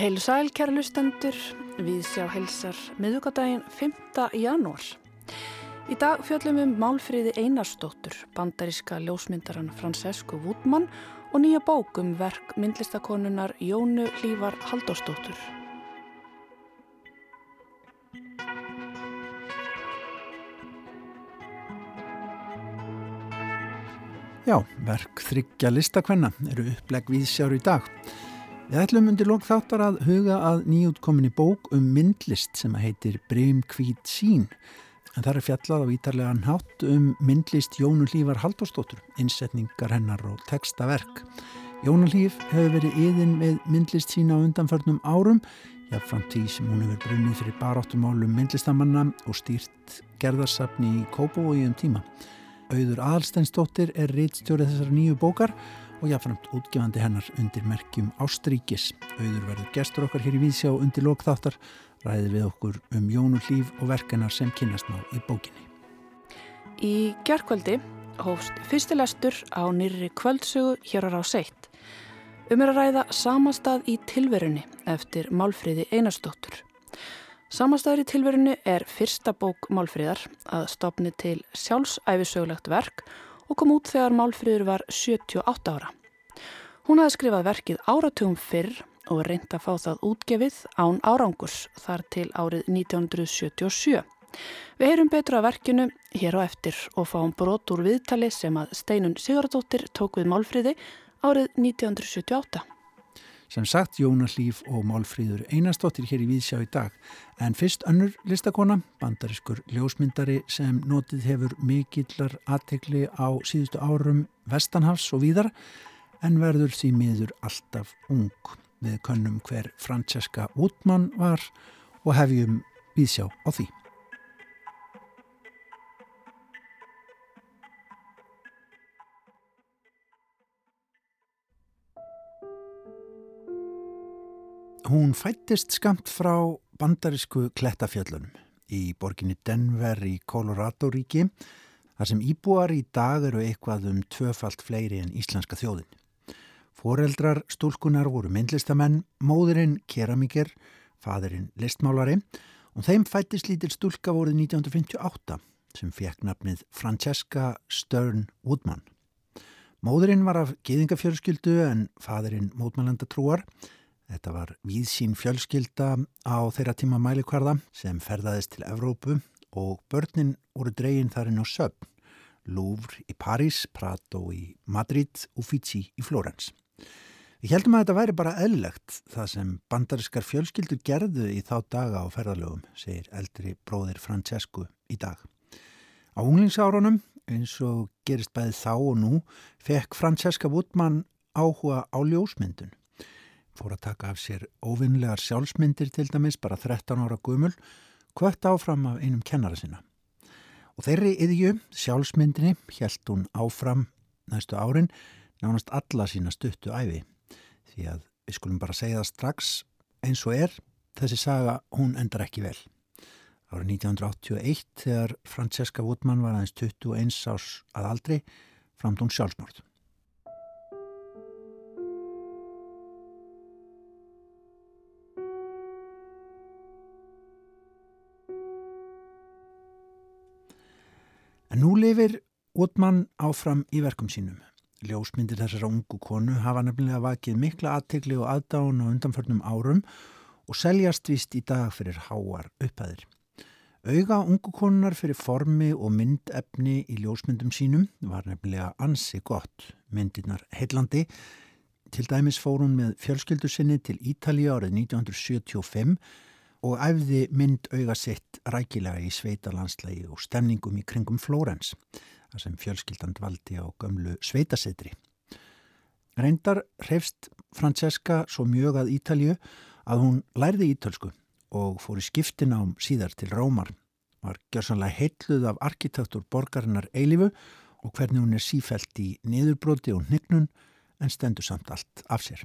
Heilu sæl, kæra lustendur, við sjá heilsar miðugadaginn 5. janúar. Í dag fjöllum um Málfríði Einarstóttur, bandaríska ljósmyndaran Francesco Woodman og nýja bók um verk myndlistakonunar Jónu Lívar Haldóstóttur. Já, verk þryggja listakvenna eru uppleg við sjár í dag. Við ætlum undir lók þáttar að huga að nýjútkominni bók um myndlist sem heitir Brim Kvít Sín. En það er fjallað á ítarlegan hátt um myndlist Jónu Hlífar Haldurstóttur, innsetningar hennar og textaverk. Jónu Hlíf hefur verið yðin með myndlist sína á undanförnum árum, jáfnfram tí sem hún hefur brunnið fyrir baráttumálum myndlistamanna og stýrt gerðarsafni í Kópavói um tíma. Auður Aðalsteinstóttir er reitstjórið þessar nýju bókar og jáfnframt útgefandi hennar undir merkjum Ástríkis. Auður verður gestur okkar hér í Vísjá undir lokþáttar, ræði við okkur um Jónu Hlíf og verkenar sem kynast ná í bókinni. Í gerðkvöldi hófst fyrstilestur á nýri kvöldsögu hér á Ráseitt. Um er að ræða samastað í tilverunni eftir Málfríði Einarstóttur. Samastæður í tilverunni er fyrsta bók Málfríðar að stopni til sjálfsæfisögulegt verk og kom út þegar Málfríður var 78 ára. Hún hafði skrifað verkið áratugum fyrr og reyndi að fá það útgefið án árangurs þar til árið 1977. Við heyrum betur af verkinu hér á eftir og fáum brot úr viðtali sem að Steinun Sigurðardóttir tók við Málfríði árið 1978. Sem sagt, Jónas Líf og Málfríður einastóttir hér í Víðsjá í dag. En fyrst önnur listakona, bandariskur ljósmyndari sem notið hefur mikillar aðtegli á síðustu árum Vestanhafs og víðar, en verður því miður alltaf ung. Við könnum hver Francesca Woodman var og hefjum Víðsjá á því. Hún fættist skamt frá bandarísku klettafjöllunum í borginni Denver í Colorado-ríki þar sem íbúar í dag eru eitthvað um tvöfalt fleiri en íslenska þjóðin. Foreldrar stúlkunar voru myndlistamenn, móðurinn keramíker, fadurinn listmálari og þeim fættist lítil stúlka voruð 1958 sem fekk nafnið Francesca Stern Woodman. Móðurinn var af geðingafjörskyldu en fadurinn mótmælandatrúar Þetta var víðsín fjölskylda á þeirra tíma mælikvarða sem ferðaðist til Evrópu og börnin voru dregin þarinn á söpn, Louvre í París, Prato í Madrid, Uffizi í Flórens. Við heldum að þetta væri bara eðlegt það sem bandariskar fjölskyldur gerðu í þá daga á ferðalögum, segir eldri bróðir Francesco í dag. Á unglingsárunum, eins og gerist bæði þá og nú, fekk Francesca Woodman áhuga á ljósmyndun fór að taka af sér óvinlegar sjálfsmyndir til dæmis, bara 13 ára gumul, kvött áfram af einum kennara sinna. Og þeirri yðju, sjálfsmyndinni, helt hún áfram næstu árin nánast alla sína stuttu æfi. Því að við skulum bara segja það strax eins og er, þessi saga hún endar ekki vel. Árið 1981 þegar Francesca Woodman var aðeins 21 árs að aldri framt hún sjálfsmort. En nú lifir Otman áfram í verkum sínum. Ljósmyndir þessara ungu konu hafa nefnilega vakið mikla aðtegli og aðdán og undanförnum árum og seljast vist í dag fyrir háar upphæðir. Auga ungu konunar fyrir formi og myndefni í ljósmyndum sínum var nefnilega ansi gott. Myndirnar heillandi. Til dæmis fór hún með fjölskyldu sinni til Ítalið árið 1975 og æfði mynd auga sitt rækilega í sveitalandslægi og stemningum í kringum Flórens, þar sem fjölskyldand valdi á gömlu sveitasetri. Reyndar hrefst Francesca svo mjög að Ítalju að hún lærði ítölsku og fór í skiptin ám síðar til Rómar, var gjörsanlega heitluð af arkitektur borgarinnar eilifu og hvernig hún er sífælt í niðurbróti og hnygnun en stendur samt allt af sér.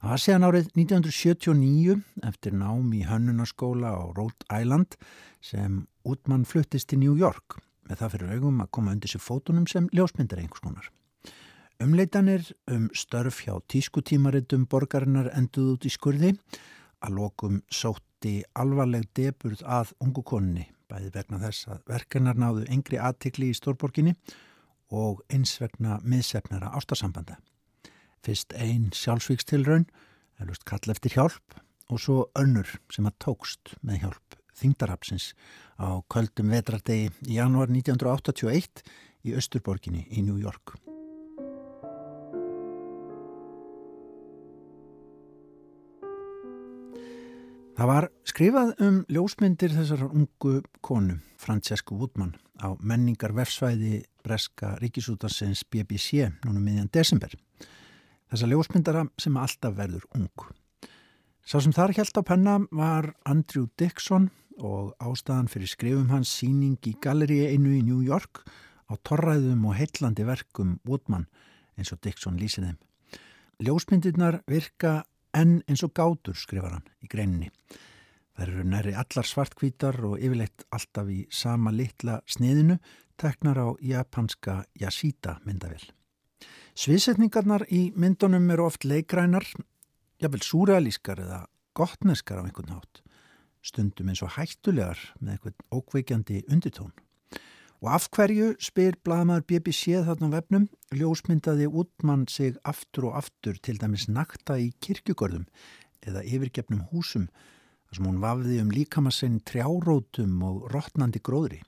Það var séðan árið 1979 eftir nám í hönnunarskóla á Rhode Island sem útmann fluttist til New York með það fyrir augum að koma undir sér fótunum sem ljósmyndar einhvers konar. Umleitanir um störf hjá tískutímaritum borgarinnar enduð út í skurði að lokum sótti alvarleg deburð að ungu konni bæði vegna þess að verkanar náðu yngri aðtikli í stórborginni og eins vegna miðsefnara ástasambanda. Fyrst einn sjálfsvíkstilraun, elvist kall eftir hjálp og svo önnur sem að tókst með hjálp þingdarhapsins á köldum vetrardegi í janúar 1981 í Östurborginni í New York. Það var skrifað um ljósmyndir þessar ungu konu, Francesco Woodman, á menningar vefsvæði Breska Ríkisútarsins BBC núna um miðjan desember. Þessar ljósmyndara sem alltaf verður ung. Sá sem þar held á penna var Andrew Dixon og ástæðan fyrir skrifum hans síning í galleríi einu í New York á torræðum og heitlandi verkum Woodman eins og Dixon lýsið þeim. Ljósmyndirnar virka en eins og gátur skrifar hann í greininni. Það eru næri allar svartkvítar og yfirleitt alltaf í sama litla sniðinu teknar á japanska Yashida myndavel. Sviðsetningarnar í myndunum eru oft leikrænar, jafnvel súrealískar eða gottneskar á einhvern hátt, stundum eins og hættulegar með einhvern ókveikjandi undirtón. Og af hverju spyr bladamæður BBC þarna á vefnum, ljósmyndaði útmann sig aftur og aftur til dæmis nakta í kirkjugörðum eða yfirgefnum húsum þar sem hún vafði um líkamassinn trjárótum og rótnandi gróðri.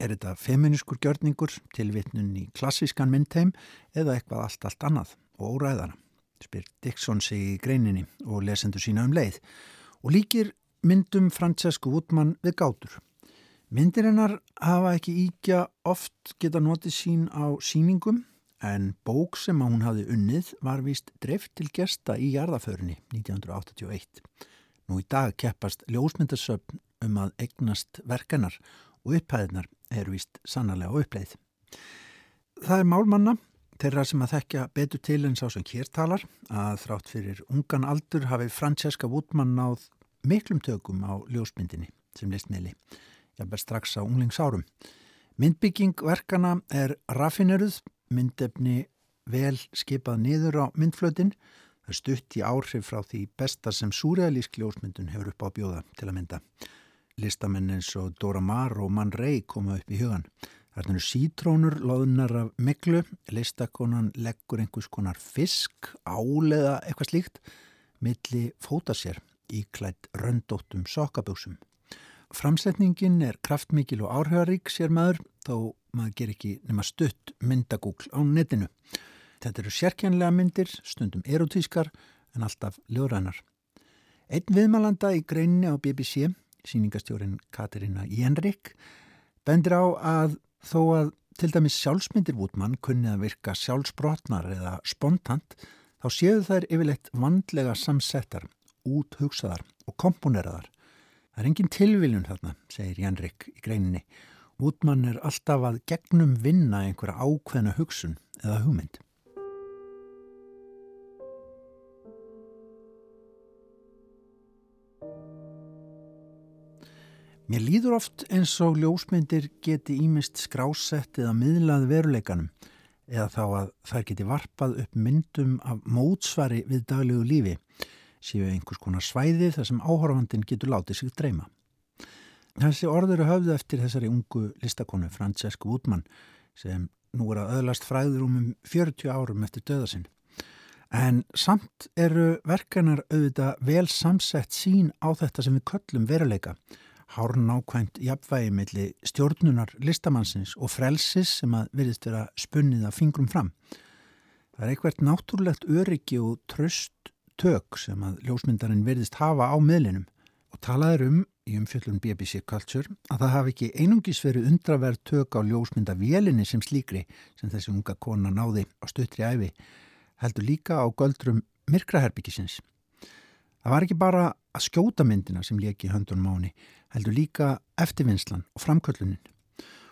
Er þetta feminískur gjörningur til vitnun í klassískan myndheim eða eitthvað allt allt annað og óræðana? Spyr Dixon sig í greininni og lesendur sína um leið og líkir myndum Francesco Woodman við gátur. Myndirinnar hafa ekki íkja oft geta notið sín á síningum en bók sem hún hafi unnið var vist dreift til gesta í jarðaförunni 1981. Nú í dag keppast ljósmyndarsöfn um að egnast verkanar og upphæðinar eru vist sannarlega uppleið. Það er málmanna, þeirra sem að þekkja betur til en sá sem hér talar, að þrátt fyrir ungan aldur hafi Francesca Woodman náð miklum tökum á ljósmyndinni sem listmiðli jafnveg strax á unglingsárum. Myndbyggingverkana er raffineruð, myndefni vel skipað niður á myndflötin, það stutt í áhrif frá því besta sem súrealísk ljósmyndun hefur upp á bjóða til að mynda. Listamenn eins og Dora Maar og Man Ray koma upp í hugan. Það eru sítrónur, loðunar af miklu, listakonan leggur einhvers konar fisk, áleða eitthvað slíkt, milli fóta sér í klætt röndóttum sokkabjósum. Framsetningin er kraftmikil og áhrifarík sér maður þó maður ger ekki nema stutt myndagúkl á netinu. Þetta eru sérkjænlega myndir, stundum erotískar en alltaf ljóðrænar. Einn viðmælanda í greinni á BBC, síningastjórin Katerina Jenrik, bendir á að þó að til dæmis sjálfsmyndir Vútmann kunni að virka sjálfsbrotnar eða spontant, þá séu þær yfirleitt vandlega samsettar, úthugsaðar og komponeraðar Það er engin tilviljun þarna, segir Janrik í greininni. Útmann er alltaf að gegnum vinna einhverja ákveðna hugsun eða hugmynd. Mér líður oft eins og ljósmyndir geti ímist skrásett eða miðlað veruleikanum eða þá að þær geti varpað upp myndum af mótsvari við daglegu lífi séu einhvers konar svæði þar sem áhorfandin getur látið sig dreyma. Þessi orður er höfðu eftir þessari ungu listakonu Francesco Woodman sem nú er að öðlast fræður um 40 árum eftir döðasinn. En samt eru verkanar auðvitað vel samsett sín á þetta sem við köllum veruleika. Hárn ákvæmt jafnvægi millir stjórnunar listamannsins og frelsis sem að virðist vera spunnið af fingrum fram. Það er eitthvað náttúrulegt öryggi og tröst tök sem að ljósmyndarinn verðist hafa á miðlinum og talaður um í umfjöllun BBC Culture að það hafi ekki einungis verið undraverð tök á ljósmyndavélinni sem slíkri sem þessi unga kona náði á stuttri æfi heldur líka á göldrum myrkraherbyggisins. Það var ekki bara að skjóta myndina sem leki höndunum áni heldur líka eftirvinnslan og framköllunin.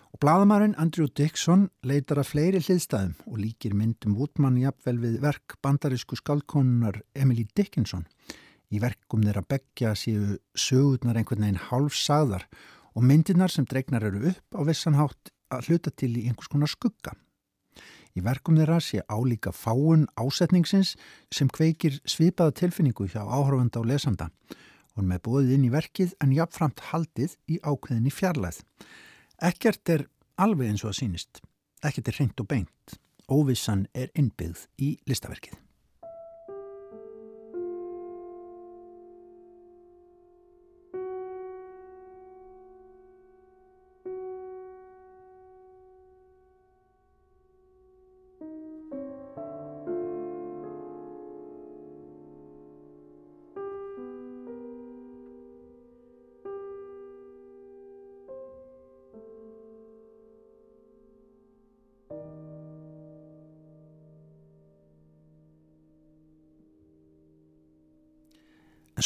Og bladamærin Andrew Dixon leitar að fleiri hliðstæðum og líkir myndum Woodman jafnvel við verk bandarísku skaldkonunar Emily Dickinson. Í verkum þeirra begja séu sögurnar einhvern veginn hálfsagðar og myndinar sem dregnar eru upp á vissanhátt að hluta til í einhvers konar skugga. Í verkum þeirra sé álíka fáun ásetningsins sem kveikir svipaða tilfinningu hjá áhörfanda og lesanda. Hún með bóðið inn í verkið en jafnframt haldið í ákveðinni fjarlæð. Ekkert er alveg eins og að sínist. Ekkert er hreint og beint. Óvissan er innbyggð í listaverkið.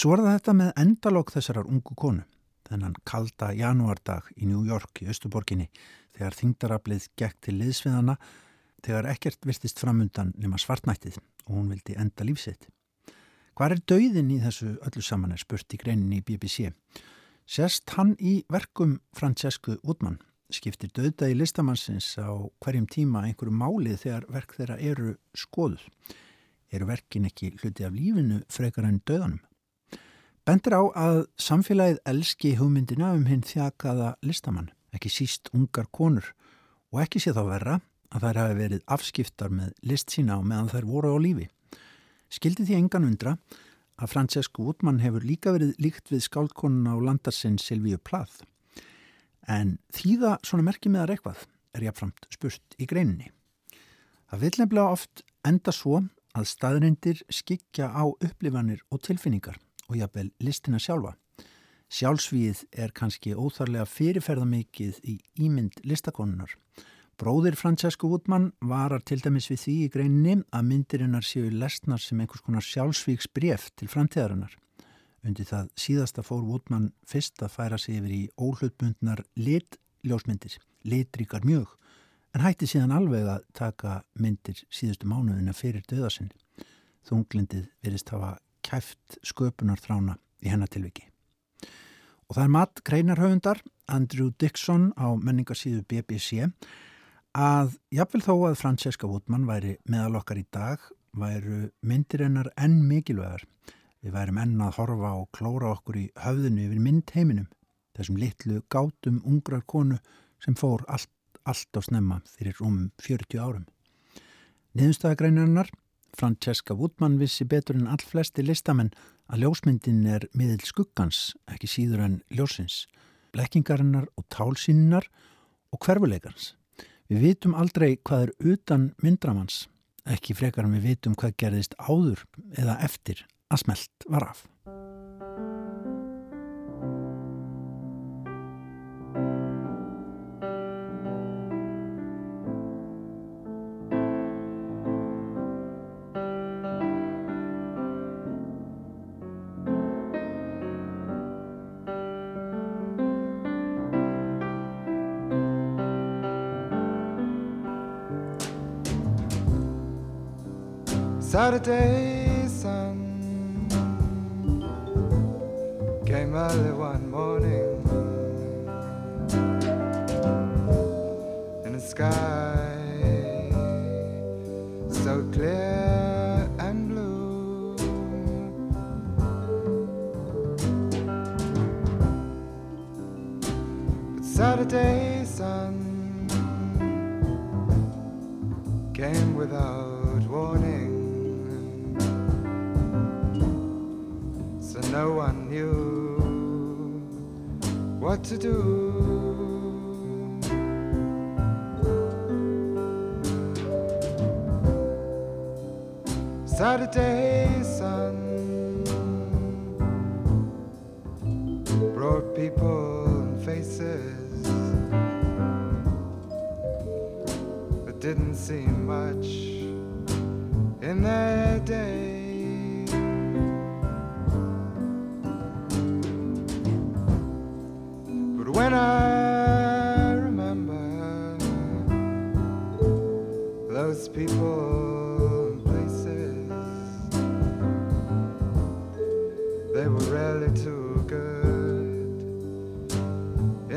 Svo er það þetta með endalók þessarar ungu konu, þennan kalda janúardag í New York í Östuborginni þegar þingdarablið gekk til liðsviðana þegar ekkert virtist framundan nema svartnættið og hún vildi enda lífsitt. Hvað er dauðin í þessu öllu saman er spurt í greinin í BBC? Sérst hann í verkum Francesco Udman skiptir döðda í listamannsins á hverjum tíma einhverju málið þegar verk þeirra eru skoðuð. Eru verkin ekki hluti af lífinu frekar enn döðanum? Bendur á að samfélagið elski hugmyndina um hinn þjakaða listamann, ekki síst ungar konur og ekki sé þá verra að þær hafi verið afskiptar með list sína og meðan þær voru á lífi. Skildi því engan undra að Francesco Woodman hefur líka verið líkt við skáldkonuna á landarsinn Silvíu Plath. En þýða svona merkið með að reikvað er jáfnframt spurt í greininni. Það vil nefnilega oft enda svo að staðrindir skikja á upplifanir og tilfinningar og jafnvel listina sjálfa. Sjálfsvíð er kannski óþarlega fyrirferðamikið í ímynd listakonunar. Bróðir Francesco Woodman varar til dæmis við því í greinni að myndirinnar séu lesnar sem einhvers konar sjálfsvíks bref til framtíðarinnar. Undir það síðasta fór Woodman fyrst að færa sig yfir í óhlutbundnar litljósmyndir, litríkar mjög, en hætti síðan alveg að taka myndir síðustu mánuðina fyrir döðasinn. Þunglindið verist hafa kæft sköpunarþrána í hennatilviki. Og það er mat kreinarhauðundar Andrew Dixon á menningarsíðu BBC að jafnvel þó að Francesca Woodman væri meðal okkar í dag væru myndir hennar enn mikilvægar. Við værum enn að horfa og klóra okkur í höfðinu yfir mynd heiminum, þessum litlu gátum ungrar konu sem fór allt, allt á snemma fyrir rúmum 40 árum. Niðurstaðagreinarnar Francesca Woodman vissi betur en all flesti listamenn að ljósmyndin er miðil skuggans, ekki síður en ljósins, blekkingarinnar og tálsínnar og hverfuleikans. Við vitum aldrei hvað er utan myndramanns, ekki frekar en við vitum hvað gerðist áður eða eftir að smelt var af. Saturday sun came early one morning. In the sky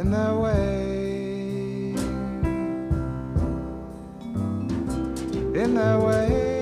in their way. in their way,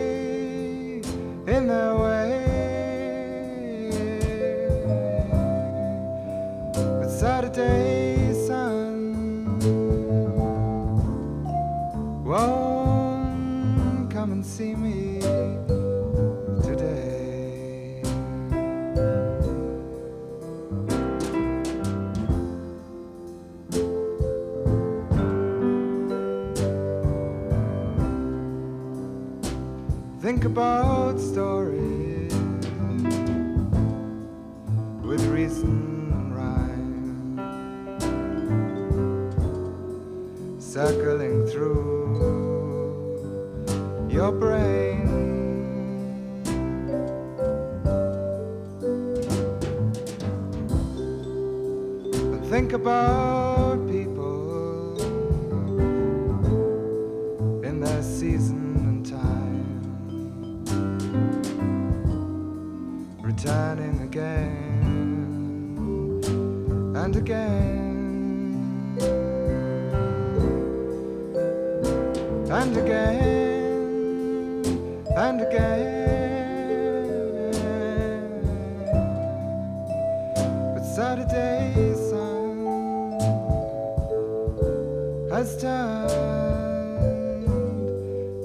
has turned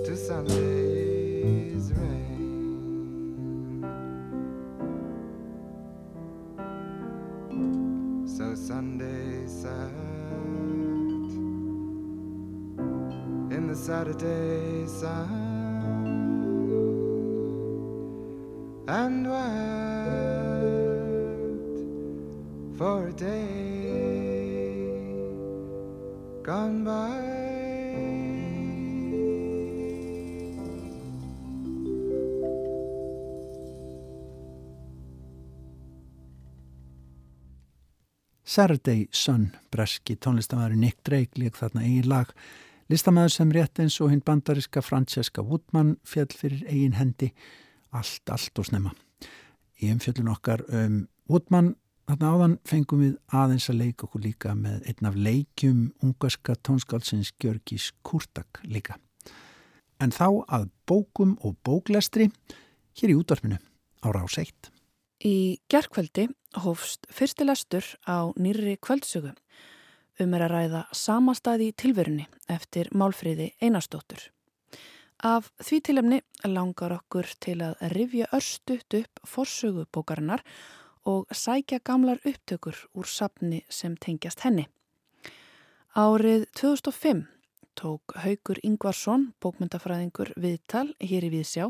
to Sunday's rain. So Sunday sat in the Saturday sun and wept Saturday Sun, breski tónlistamæður Nick Drake lík þarna eigin lag. Listamæður sem rétt eins og hinn bandariska Francesca Woodman fjall fyrir eigin hendi allt, allt og snemma. Í umfjöllun okkar um Woodman þarna áðan fengum við aðeins að leika okkur líka með einn af leikjum ungarska tónskálsins Gjörgis Kurtak líka. En þá að bókum og bóklestri hér í útvarpinu á Rás 1. Í gerkveldi hófst fyrstilestur á nýri kvöldsögu um er að ræða samastæði tilverunni eftir málfríði einastóttur. Af því tilumni langar okkur til að rifja örstuðt upp forsögu bókarinnar og sækja gamlar upptökur úr sapni sem tengjast henni. Árið 2005 tók Haugur Ingvarsson, bókmyndafræðingur viðtal hér í Viðsjá,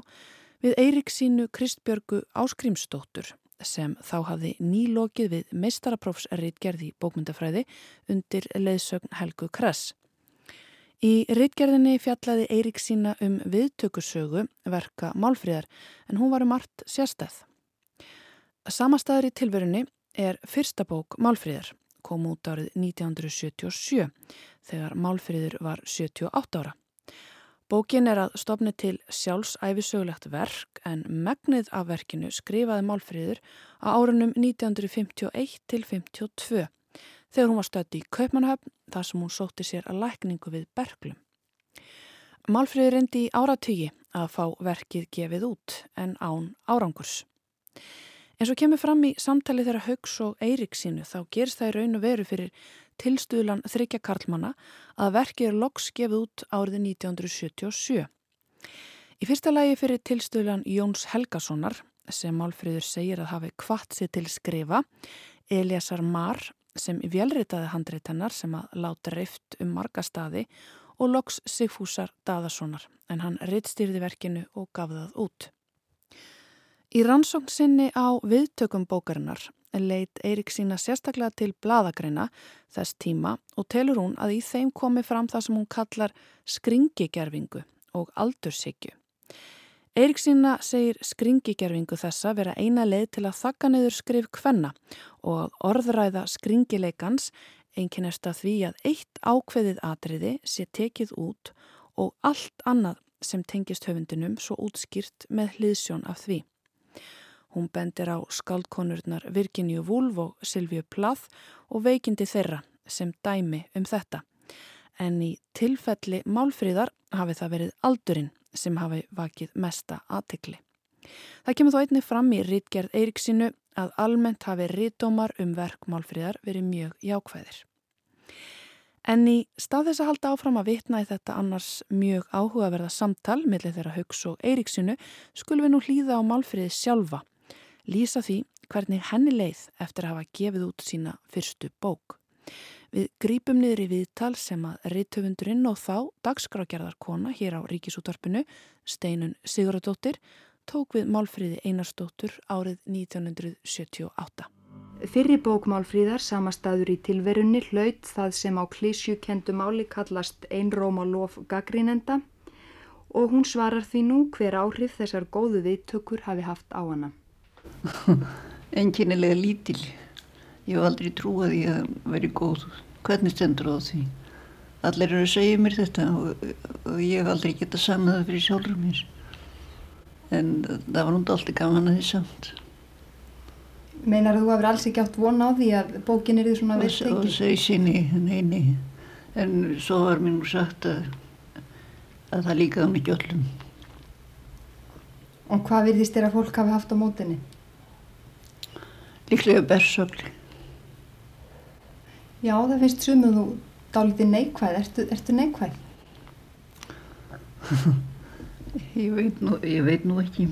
við Eiríksínu Kristbjörgu Áskrimsdóttur sem þá hafði nýlokið við meistaraprófsritgerði bókmyndafræði undir leiðsögn Helgu Kress. Í ritgerðinni fjallaði Eiríksína um viðtökusögu verka Málfríðar en hún var um allt sérstæð. Samastæður í tilverunni er fyrsta bók Málfríðar, kom út árið 1977 þegar Málfríður var 78 ára. Bókin er að stopni til sjálfsæfisögulegt verk en megnið af verkinu skrifaði Málfríður á árunum 1951 til 52 þegar hún var stödd í Kaupmannhöfn þar sem hún sótti sér að lækningu við berglum. Málfríður reyndi í áratögi að fá verkið gefið út en án árangurs. En svo kemur fram í samtali þeirra Haugs og Eiríksínu þá gerist það í raun og veru fyrir tilstuðlan þryggja karlmanna að verkið er loks gefið út árið 1977. Í fyrsta lagi fyrir tilstuðlan Jóns Helgasonar sem Málfríður segir að hafi kvart sér til skrifa, Eliasar Mar sem velritaði handreitennar sem að láta reift um marga staði og loks Sigfúsar Daðasonar en hann rittstýrði verkinu og gaf það út. Í rannsókn sinni á viðtökum bókarinnar leit Eirik sína sérstaklega til bladagreina þess tíma og telur hún að í þeim komi fram það sem hún kallar skringigerfingu og aldurshyggju. Eirik sína segir skringigerfingu þessa vera eina leið til að þakka niður skrif kvenna og að orðræða skringileikans einkennast að því að eitt ákveðið atriði sé tekið út og allt annað sem tengist höfundinum svo útskýrt með hliðsjón af því. Hún bendir á skaldkonurnar Virginíu Wulf og Silvíu Plath og veikindi þeirra sem dæmi um þetta. En í tilfelli málfríðar hafi það verið aldurinn sem hafi vakið mesta aðtikli. Það kemur þó einni fram í Ritgerð Eiríksinu að almennt hafi ritdómar um verk Málfríðar verið mjög jákvæðir. En í stað þess að halda áfram að vitna í þetta annars mjög áhugaverða samtal millir þeirra Haugs og Eiríksinu skulum við nú hlýða á Málfríði sjálfa, lýsa því hvernig henni leið eftir að hafa gefið út sína fyrstu bók. Við grípum niður í viðtal sem að rittöfundurinn og þá dagskrágerðarkona hér á Ríkisútvarpinu, Steinun Siguradóttir, tók við Málfríði Einarstóttur árið 1978. Fyrri bókmálfríðar samastaður í tilverunni hlaut það sem á klísju kendu máli kallast einróma lof gaggrínenda og hún svarar því nú hver áhrif þessar góðu viðtökur hafi haft á hana. Enginnilega lítil. Ég hef aldrei trúið því að veri góð. Hvernig stendur það því? Allir eru að segja mér þetta og, og ég hef aldrei getað sannað það fyrir sjálfur mér en það var núnt alltaf gaman að því samt Meinar þú að vera alls ekki átt vona á því að bókin er því svona vilt ekki? Og segi sinni, neini en svo var mér nú sagt að, að það líkaði ekki öllum Og hvað virðist þér að fólk hafi haft á mótinni? Líklega bersöfli Já, það finnst sumuð þú dálítið neikvæð, ertu, ertu neikvæð? Ég veit nú, ég veit nú ekki.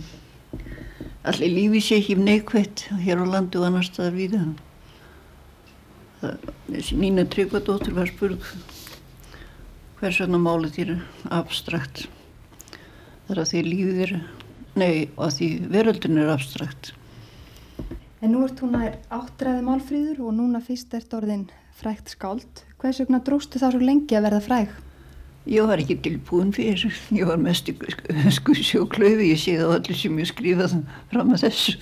Allir lífi sé ekki neikvægt hér á landu og annar staðar við það. Þessi Nína Tryggvadóttur var spurg hvers vegna málið þér abstrakt. Það er að því lífið er, nei, að því veröldin er abstrakt. En nú ert hún að áttræði málfríður og núna fyrst ert orðin frægt skáld. Hvers vegna dróstu það svo lengi að verða fræg? Ég var ekki tilbúin fyrir, ég var mest í skussi og klöfi, ég séð á allir sem ég skrifaði fram að þessu.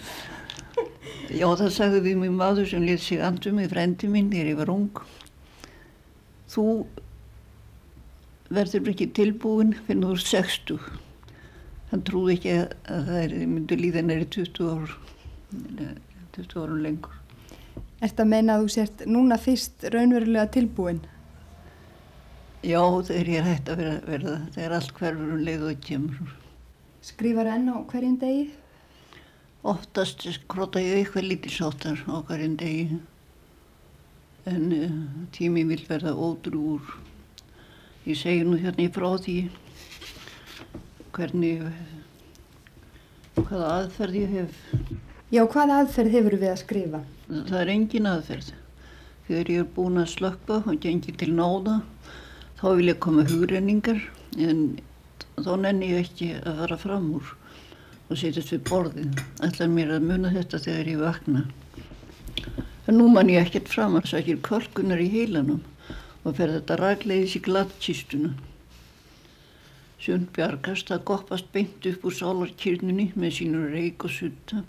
Já, það sagði við mjög maður sem let sig andum með frendi minn þegar ég var ung. Þú verður ekki tilbúin fyrir þú er 60. Hann trúði ekki að það er, myndi líða næri 20 ár, 20 árum lengur. Er þetta að meina að þú sért núna fyrst raunverulega tilbúin? Já, þegar ég er hægt að verða, verða þegar allt hverfur um leið og kemur. Skrifar enn á hverjum degi? Oftast krota ég eitthvað lítilsáttar á hverjum degi en uh, eh, tími vil verða ódrúur. Ég segi nú hérna í frá því hvernig, hvaða aðferð ég hef. Já, hvaða aðferð hefur við að skrifa? Það er engin aðferð. Þegar ég er búin að slökka og gengi til náða þá vil ég koma hugrenningar en þá nenni ég ekki að fara fram úr og setjast við borðin ætlar mér að muna þetta þegar ég vakna en nú man ég ekkert fram að sækir korkunar í heilanum og fer þetta ragleiðis í glattkistuna Sjön bjargast að goppast beint upp úr sálarkyrnunni með sínur reik og sutta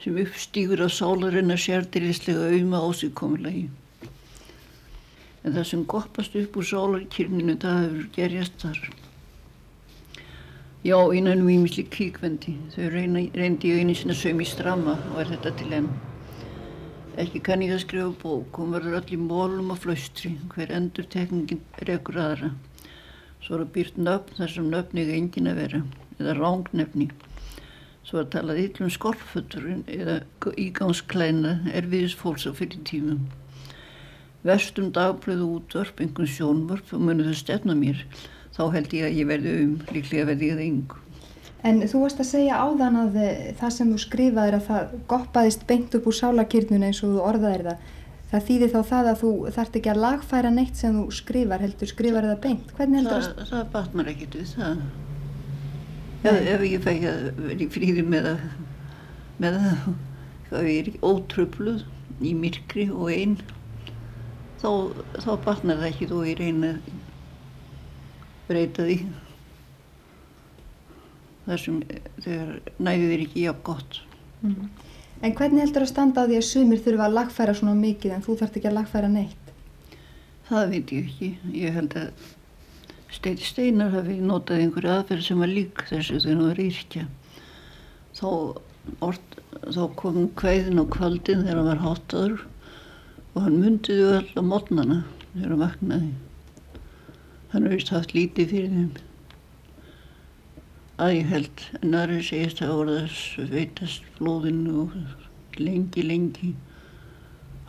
sem uppstýgur að sálarinn að sérdilislega auðma ásíkomulegi en það sem goppast upp úr sólarkirninu það hefur gerjast þar. Já innan výmisli kíkvendi þau reyna, reyndi í einu sinna söm í strama og er þetta til enn. Ekki kann ég að skrifa bók hún verður öll í mólum og flaustri. Hver endur tekningin rekur aðra. Svo er að býrt nöfn þar sem nöfni er engin að vera eða rángnefni svo að talað yllum skorfötur eða ígangsklæna er viðs fólks á fyrir tímum vestum dagblöðu útvörp, einhvern sjónvörp og munið þau stefna mér þá held ég að ég verði um, líklega verði ég það yngu. En þú varst að segja áðan að það sem þú skrifaðir að það goppaðist beint upp úr sálakirnuna eins og þú orðaðir það það þýðir þá það að þú þart ekki að lagfæra neitt sem þú skrifar heldur skrifar það beint, hvernig heldur það? Það, það batnar ekkit við það ja, ef ég fæ að vera í fríði með að með að það er ótröfluð í myrkri og einn þá, þá batnar það ekki þó ég reyna að breyta því þar sem þegar næðið er ekki jafn gott mm. En hvernig heldur að standa á því að sumir þurfa að lagfæra svona mikið en þú þarf ekki að lagfæra neitt? Það veit ég ekki ég held að Steiti Steinar hafi notað einhverju aðferð sem var lík þessu þegar hann var írkja þá, þá kom hvaðin á kvöldin þegar hann var háttaður og hann myndiði öll á mótnana þegar hann vaknaði. Hann hefðist haft lítið fyrir þeim. Að ég held en aðra segist að voru það sveitast blóðinu og lengi lengi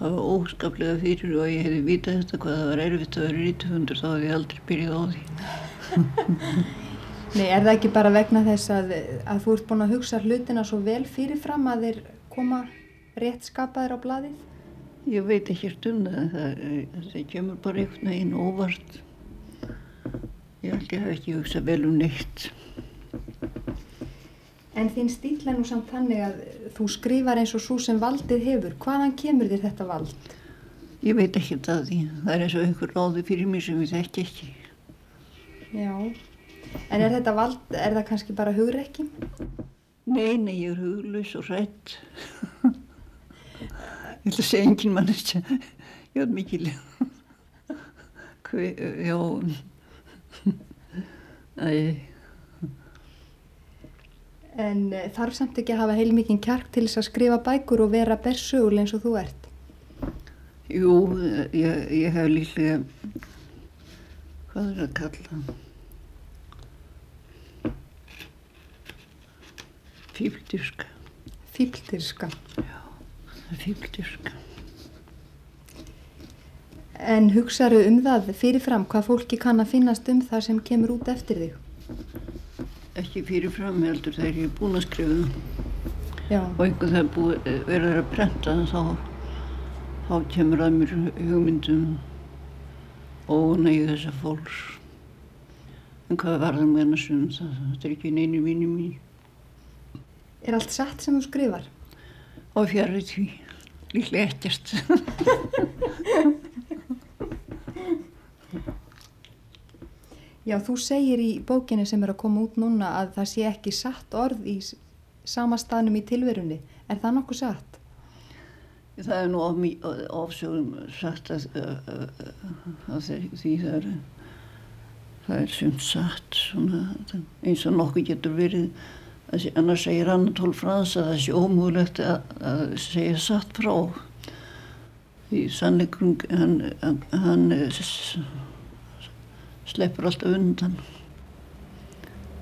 það var óskaplega fyrir og ég hefði vitað þetta hvað það var erfitt að vera rítufundur þá hefði ég aldrei byrjað á því Nei, er það ekki bara vegna þess að, að þú ert búin að hugsa hlutina svo vel fyrirfram að þeir koma rétt skapaðir á bladið? Ég veit ekki um það, það, það kemur bara einhvern veginn óvart. Ég held ég hef ekki hugsað vel um neitt. En þín stíl er nú samt þannig að þú skrifar eins og svo sem valdið hefur. Hvaðan kemur þér þetta vald? Ég veit ekki það því. Það er eins og einhver ráði fyrir mér sem ég þekki ekki. Já, en er þetta vald, er það kannski bara hugreikki? Nei, nei, ég er huglaus og rætt. ég ætla að segja engin mannist. Ég er mikil. Hver, já. Æ. En uh, þarf samt ekki að hafa heilmikinn kjark til þess að skrifa bækur og vera bersögul eins og þú ert? Jú, ég, ég hef líklega, hvað er að kalla? Fíldyrska. Fíldyrska? Já, fíldyrska. En hugsaðu um það fyrirfram hvað fólki kann að finnast um það sem kemur út eftir þig? Ekki fyrirfram heldur þegar ég er búin að skrifa Já. og einhvern þegar búið verður að prenta þá, þá kemur að mér hugmyndum og neyðu þessa fólks. En hvað var það með hennar sund? Þetta er ekki neini vini mín. Er allt satt sem þú skrifar? Og fjarrið því, líklega ekkert. Já, þú segir í bókinu sem er að koma út núna að það sé ekki satt orð í s- sama staðnum í tilverunni. Er það nokkuð satt? Það er nú of- ofsögum sagt að, að, að þeir- því það er, það er sumt satt svona, eins og nokkuð getur verið að sé- annars segir Anatól Frans að það sé ómúlegt að, að segja satt frá því sannleikum hann, hann, hann sleppur alltaf undan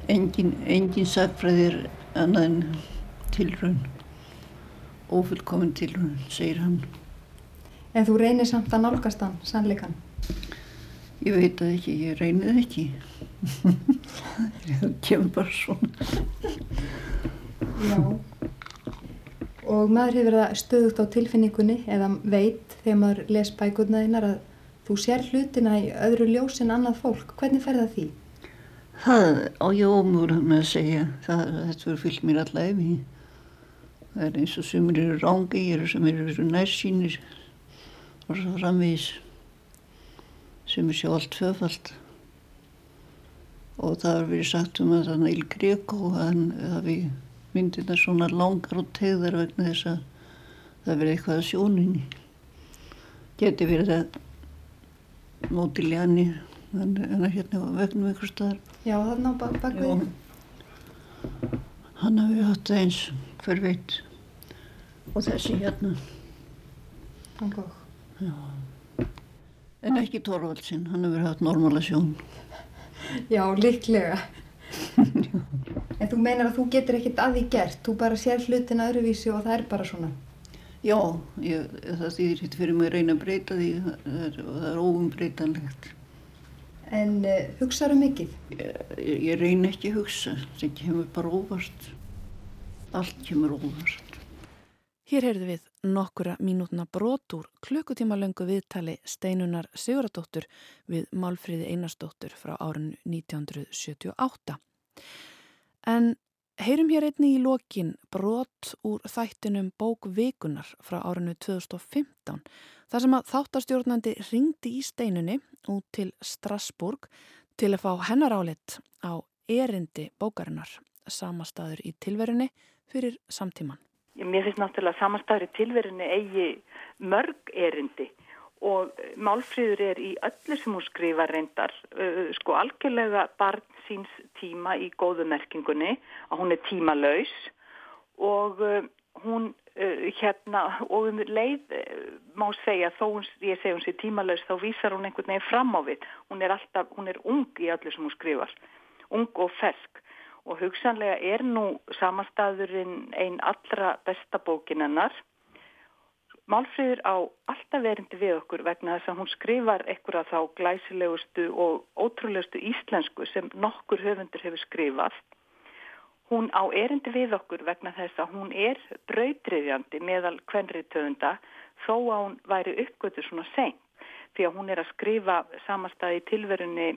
engin, engin sagfræðir annað en tilraun ófullkomin tilraun, segir hann En þú reynir samt að nálgast hann, sannleikan. Ég veit það ekki, ég reyni það ekki. Það kemur bara svona. Já. Og maður hefur það stöðugt á tilfinningunni eða veit þegar maður les bækurna þínar að þú sér hlutina í öðru ljós en annað fólk. Hvernig fer það því? Það á ég ómúra með að segja. Það, þetta verður fyllt mér alla efi. Það er eins og sumir eru rángegir sem eru nærsýnir og svo framvís. Sumir sjá allt tvöfald. Og það har verið sagt um að þannig Il Greco, hann hafi myndirna svona langar og tegðar vegna þess að það verið eitthvað að sjóninni. Geti verið að Mótiljani, hann hann er hérna vegnum einhver staðar. Já, þarna á bak bakvið. Hann hafi hatt það eins, hver veit. Og þessi hérna. Van Gogh. En ekki Torvaldsinn, hann hefur hatt normala sjón. Já, líklega. en þú meinar að þú getur ekkert að því gert. Þú bara sér hlutina öðruvísi og það er bara svona. Já, ég, það þýðir hitt fyrir mig að reyna að breyta því það er, og það er óumbreytanlegt. En uh, hugsaðu mikið? Ég, ég reyna ekki að hugsa, það kemur bara óvart. Allt kemur óvart. Hér heyrðu við nokkura mínútna brot úr klukkutíma löngu viðtali Steinunar Siguradóttur við Málfríði Einarsdóttur frá árinu 1978. En heyrum hér einni í lokin brot úr þættinum Bók Vikunar frá árinu 2015 þar sem að þáttastjórnandi ringdi í Steinunni út til Strasburg til að fá hennar álit á erindi bókarinnar samastaður í tilverunni fyrir samtíman. Mér finnst náttúrulega samastæri tilverinu eigi mörg erindi og Málfríður er í öllu sem hún skrifa reyndar, uh, sko algjörlega barn síns tíma í góðu merkingunni, að hún er tímalaus og uh, hún uh, hérna og um leið má segja þó hún, ég segi hún sé tímalaus þá vísar hún einhvern veginn fram á við, hún er alltaf, hún er ung í öllu sem hún skrifar, ung og fersk og hugsanlega er nú samanstæðurinn einn allra besta bókin hennar. Málfríður á alltaf verindi við okkur vegna þess að hún skrifar einhverja þá glæsilegustu og ótrúlegustu íslensku sem nokkur höfundur hefur skrifað. Hún á erindi við okkur vegna þess að hún er brautriðjandi meðal kvenriðtöfunda þó að hún væri uppgötu svona seint því að hún er að skrifa samanstæði tilverunni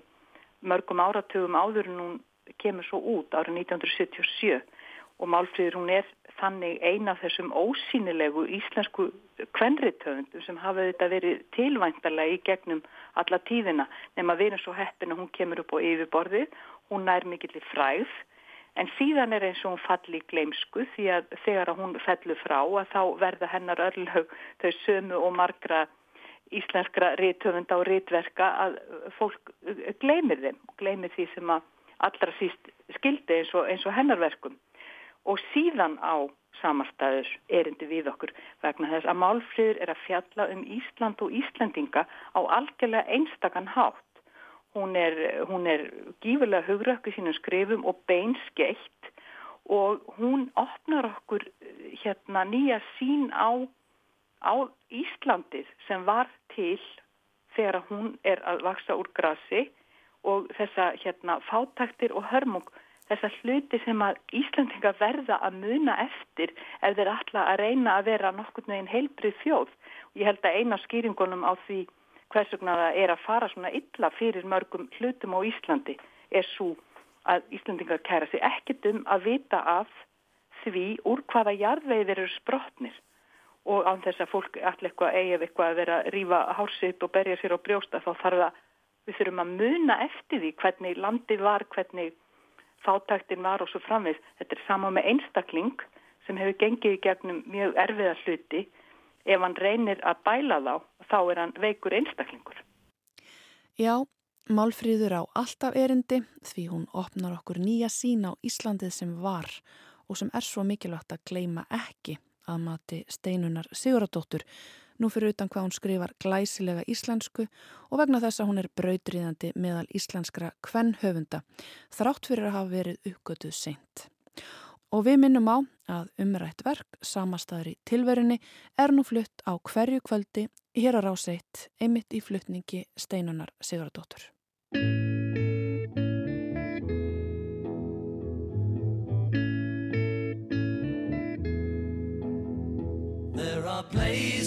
mörgum áratugum áður en hún kemur svo út árið 1977 og Málfríður hún er þannig eina af þessum ósýnilegu íslensku kvenriðtöfundum sem hafa þetta verið tilvæntalega í gegnum alla tíðina. Nema við erum svo heppin að hún kemur upp á yfirborðið, hún nær mikill í fræð en síðan er eins og hún falli í gleimsku því að þegar að hún fellur frá að þá verða hennar örlög þau sömu og margra íslenskra rítöfunda og rítverka að fólk gleymir þeim, gleymir því sem að allra síst skildi eins og, eins og hennarverkum og síðan á samarstæður erindi við okkur vegna þess að málfríður er að fjalla um Ísland og Íslandinga á algjörlega einstakann hátt. Hún er, hún er gífurlega hugrökk í sínum skrifum og beinskeitt og hún opnar okkur hérna nýja sín á, á Íslandið sem var til þegar hún er að vaksa úr grassi og þessa hérna fátaktir og hörmung þessa hluti sem að Íslandinga verða að muna eftir ef þeir alla að reyna að vera nokkur með einn heilbrið þjóð. Og ég held að eina skýringunum á því hvers vegna það er að fara svona illa fyrir mörgum hlutum á Íslandi er svo að Íslandingar kæra sig ekkit um að vita af því úr hvaða jarðvegið eru sprotnir. Og án þess að fólk allir eitthvað eigi eitthvað að vera að rýfa hársitt og berja sér á brjósta þá þarf það við þurfum að muna eftir því hvernig landi var, hvernig fátaktin var og svo framvið. Þetta er sama með einstakling sem hefur gengið í gegnum mjög erfiða hluti. Ef hann reynir að bæla þá, þá er hann veikur einstaklingur. Já, Málfríður á alltaf erindi því hún opnar okkur nýja sín á Íslandið sem var og sem er svo mikilvægt að gleima ekki að mati steinunar Siguradóttur nú fyrir utan hvað hún skrifar glæsilega íslensku og vegna þess að hún er brautriðandi meðal íslenskra kvennhöfunda, þrátt fyrir að hafa verið uppgötuð seint. Og við minnum á að umrætt verk, samastæður í tilverinni, er nú flutt á hverju kvöldi hér að ráseitt, einmitt í fluttningi Steinunar Sigurdóttur. There are places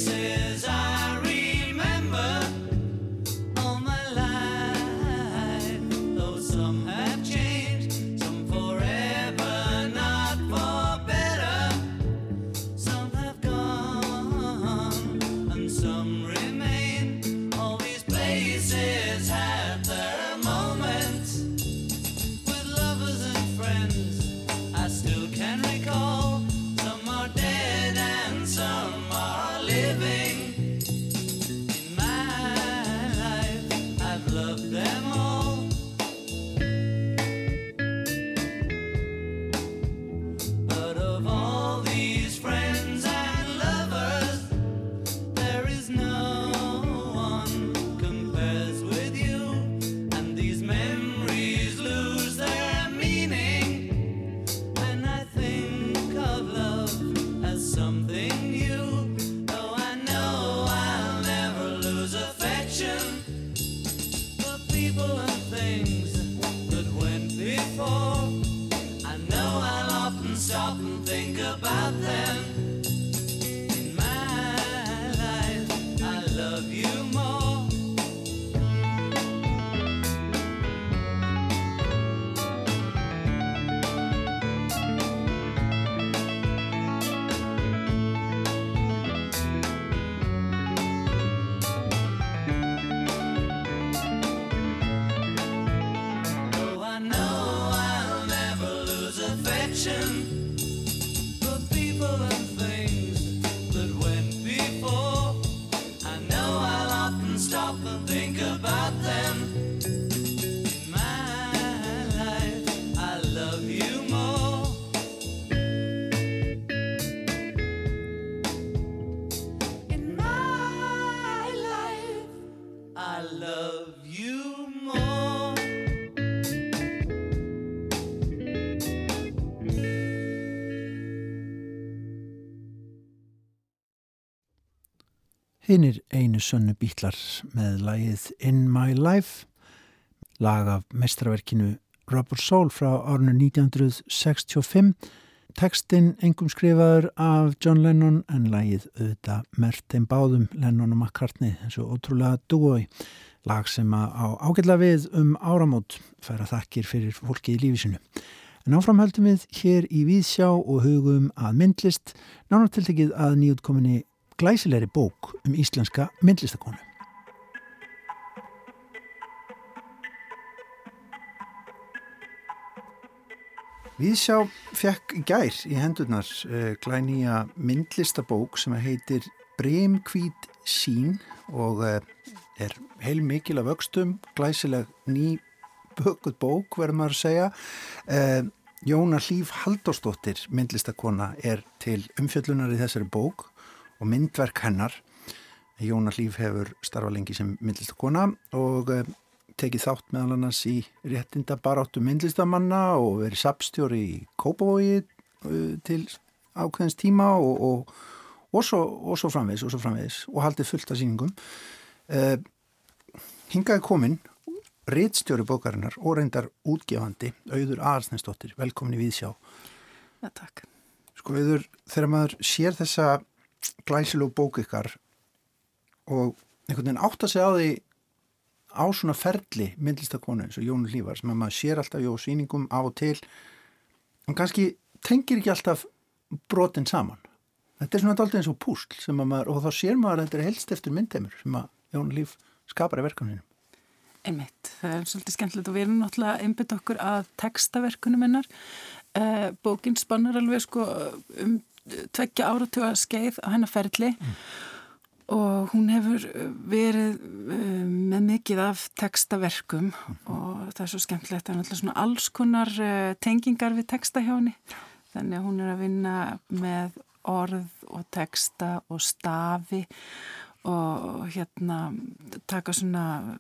Hinnir einu sönnu bítlar með lagið In My Life, lag af mestraverkinu Rubber Soul frá árinu 1965. Tekstinn engum skrifaður af John Lennon en lagið auðvitað mert þeim báðum Lennon og McCartney, þessu ótrúlega dúi. Lag sem á ágætla við um áramót færa þakkir fyrir fólki í lífisinu. En áframhaldum við hér í Víðsjá og hugum að myndlist, nánartiltekið að nýjútkominni glæsilegri bók um íslenska myndlistakonu. Viðsjá fekk gær í hendurnar uh, glænýja myndlistabók sem heitir Bremkvít sín og uh, er heil mikil af vöxtum, glæsileg ný bökuð bók verður maður að segja. Uh, Jóna Hlýf Haldósdóttir myndlistakona er til umfjöllunar í þessari bók og myndverk hennar. Jóna Hlýf hefur starfa lengi sem myndlistakona og uh, tekið þátt meðal annars í réttinda baráttu myndlistamanna og verið sapstjóri í Kópavogi uh, til ákveðins tíma og, og, og, svo, og svo framvegs og svo framvegs og haldið fullt af síningum. Uh, hingaði kominn réttstjóri bókarinnar og reyndar útgefandi auður Aðarsnæsdóttir. Velkomin í Víðsjá. Já, takk. Sko auður, þegar maður sér þessa glæsilegu bók ykkar og einhvern veginn átt að segja á því á svona ferli myndlistakonu eins og Jónu Lífar sem að maður sér alltaf jó síningum á og til en kannski tengir ekki alltaf brotin saman. Þetta er svona alltaf eins og púsl maður, og þá sér maður að þetta er helst eftir myndheimur sem að Jónu Líf skapar í verkaninu Einmitt, það er svolítið skemmtilegt og við erum náttúrulega einbit okkur að textaverkunum hennar. Eh, bókin spannar alveg sko um tveggja áratuga skeið á hennar ferli mm. og hún hefur verið um, með mikið af textaverkum mm. og það er svo skemmtilegt að það er alls konar uh, tengingar við texta hjá henni þannig að hún er að vinna með orð og texta og stafi og hérna taka svona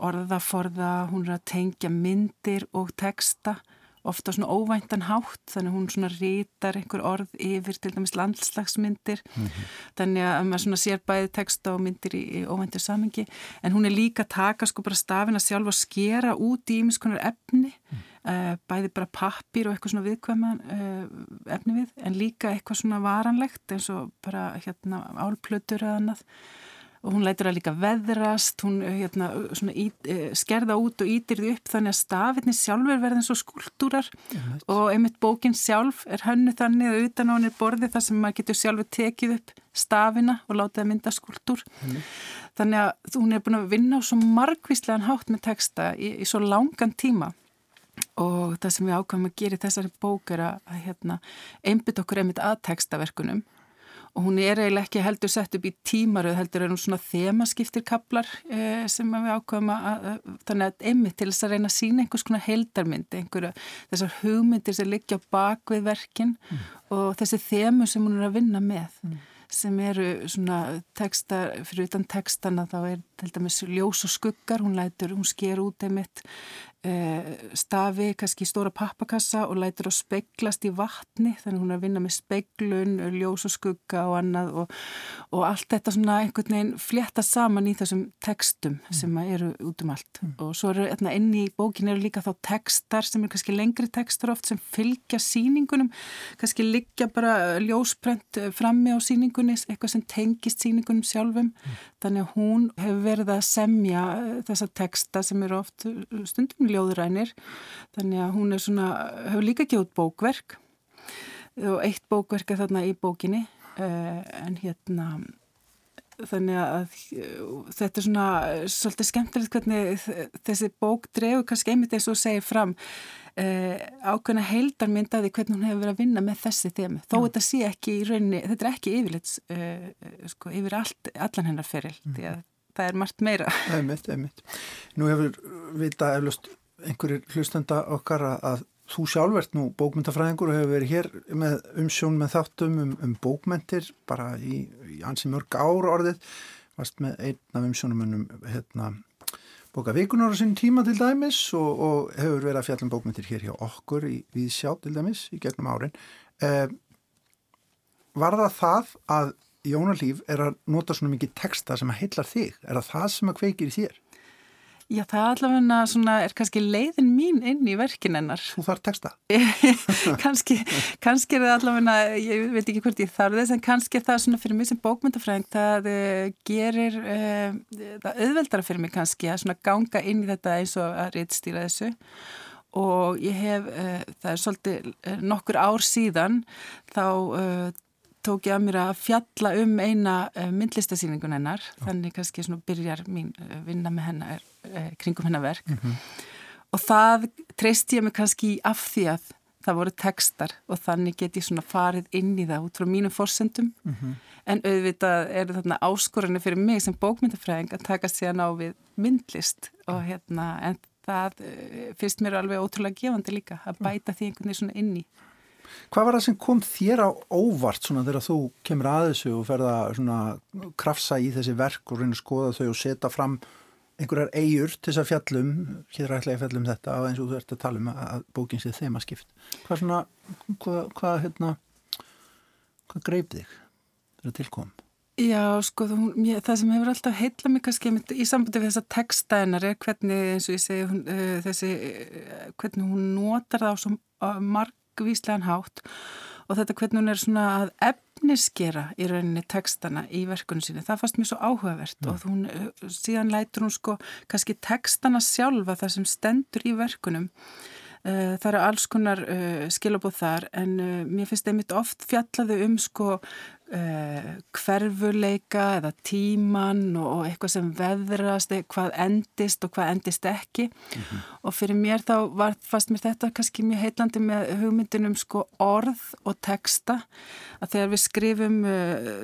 orðaforða, hún er að tengja myndir og texta ofta svona óvæntan hátt þannig hún svona rítar einhver orð yfir til dæmis landslagsmyndir mm -hmm. þannig að maður svona sér bæði texta og myndir í, í óvæntur samengi en hún er líka að taka sko bara stafina sjálf og skera út í ímiskonar efni mm. uh, bæði bara pappir og eitthvað svona viðkvæma uh, efni við en líka eitthvað svona varanlegt eins og bara hérna álplötur eða annað og hún lætur að líka veðrast, hún eh, hérna, í, eh, skerða út og ítir því upp þannig að stafinni sjálfur verðin svo skúltúrar right. og einmitt bókin sjálf er hönnu þannig að utan á henni borði þar sem maður getur sjálfur tekið upp stafina og láta það mynda skúltúr. Mm. Þannig að hún er búin að vinna á svo margvíslegan hátt með texta í, í svo langan tíma og það sem við ákvæmum að gera í þessari bók er að, að hérna, einbytt okkur einmitt að textaverkunum og hún er eiginlega ekki heldur sett upp í tímaröð heldur er hún svona þemaskiptir kaplar eh, sem við ákveðum að, að þannig að einmitt til þess að reyna að sína einhvers konar heildarmynd, einhverja þessar hugmyndir sem liggja bak við verkin mm. og þessi þemu sem hún er að vinna með mm. sem eru svona textar, fyrir utan textana þá er til dæmis ljós og skuggar, hún lætur, hún sker út einmitt stafi, kannski stóra pappakassa og lætir á speiklast í vatni þannig hún er að vinna með speiklun ljós og skugga og annað og, og allt þetta svona einhvern veginn flétta saman í þessum tekstum mm. sem eru út um allt mm. og svo eru hérna, inn í bókin eru líka þá tekstar sem eru kannski lengri tekstar oft sem fylgja síningunum kannski liggja bara ljósprent frammi á síningunni, eitthvað sem tengist síningunum sjálfum, mm. þannig að hún hefur verið að semja þessa teksta sem eru oft stundum ljóðrænir þannig að hún er svona, hefur líka gjóð bókverk og eitt bókverk er þarna í bókinni uh, en hérna þannig að þetta er svona svolítið skemmtilegt hvernig þessi bók drefur kannski einmitt eins og segir fram uh, ákveðna heildarmyndaði hvernig hún hefur verið að vinna með þessi þemi þó Já. þetta sé ekki í rauninni, þetta er ekki yfirleits uh, sko, yfir allt, allan hennar feril mm. því að það er margt meira einmitt, einmitt. Nú hefur vita eflust einhverjir hlustenda okkar að, þú sjálfvert nú bókmyndafræðingur og hefur verið hér með umsjón með þáttum um, um bókmyndir bara í, í ansi mörg ár orðið varst með einn af umsjónum um hérna bókavíkunar á sín tíma til dæmis og, og hefur verið að fjallum bókmyndir hér hjá okkur í Víðsjá til dæmis í gegnum árin eh, Var það það að Jónalíf er að nota svona mikið texta sem að heillar þig. Er það það sem að kveikir í þér? Já, það allavega svona, er kannski leiðin mín inn í verkin hennar. Þú þarf texta? kannski, kannski er það allavega, ég veit ekki hvort ég þarf þess, en kannski er það svona fyrir mig sem bókmyndafræðing, það uh, gerir, uh, það auðveldara fyrir mig kannski að svona ganga inn í þetta eins og að reytstýra þessu og ég hef, uh, það er svolítið nokkur ár síðan, þá tók ég að mér að fjalla um eina myndlistasýningun hennar, þannig kannski svona byrjar mín vinna með hennar kringum hennar verk mm -hmm. og það treyst ég mig kannski af því að það voru tekstar og þannig get ég svona farið inn í það út frá mínum fórsendum mm -hmm. en auðvitað eru þarna áskorinni fyrir mig sem bókmyndafræðing að taka sér ná við myndlist og hérna en það eh, finnst mér alveg ótrúlega gefandi líka að bæta því einhvern veginn svona inn í Hvað var það sem kom þér á óvart svona þegar þú kemur að þessu og ferða svona krafsa í þessi verk og reyna að skoða þau og setja fram einhverjar eigur til þess að fjallum hér ætla ég að fjallum þetta á eins og þú ert að tala um að bókin sé þema skipt hvað svona hvað, hvað, hérna, hvað greip þig þegar tilkom? Já, sko, þú, ég, það sem hefur alltaf heitla mig kannski í sambandi við þessa textaðinar er hvernig, eins og ég segi hún, uh, þessi, uh, hvernig hún notar það á svo uh, margvíslegan hátt og þetta hvernig hún er svona að efniskera í rauninni tekstana í verkunum síni, það fannst mér svo áhugavert mm. og hún, eh, síðan lætur hún sko kannski tekstana sjálfa það sem stendur í verkunum Uh, það eru alls konar uh, skilabóð þar en uh, mér finnst einmitt oft fjallaðu um sko hverfuleika eða tíman og eitthvað sem veðrast, hvað endist og hvað endist ekki. Mm -hmm. og fyrir mér þá var fast mér þetta kannski mjög heitlandi með hugmyndinum sko orð og texta. Að þegar við skrifum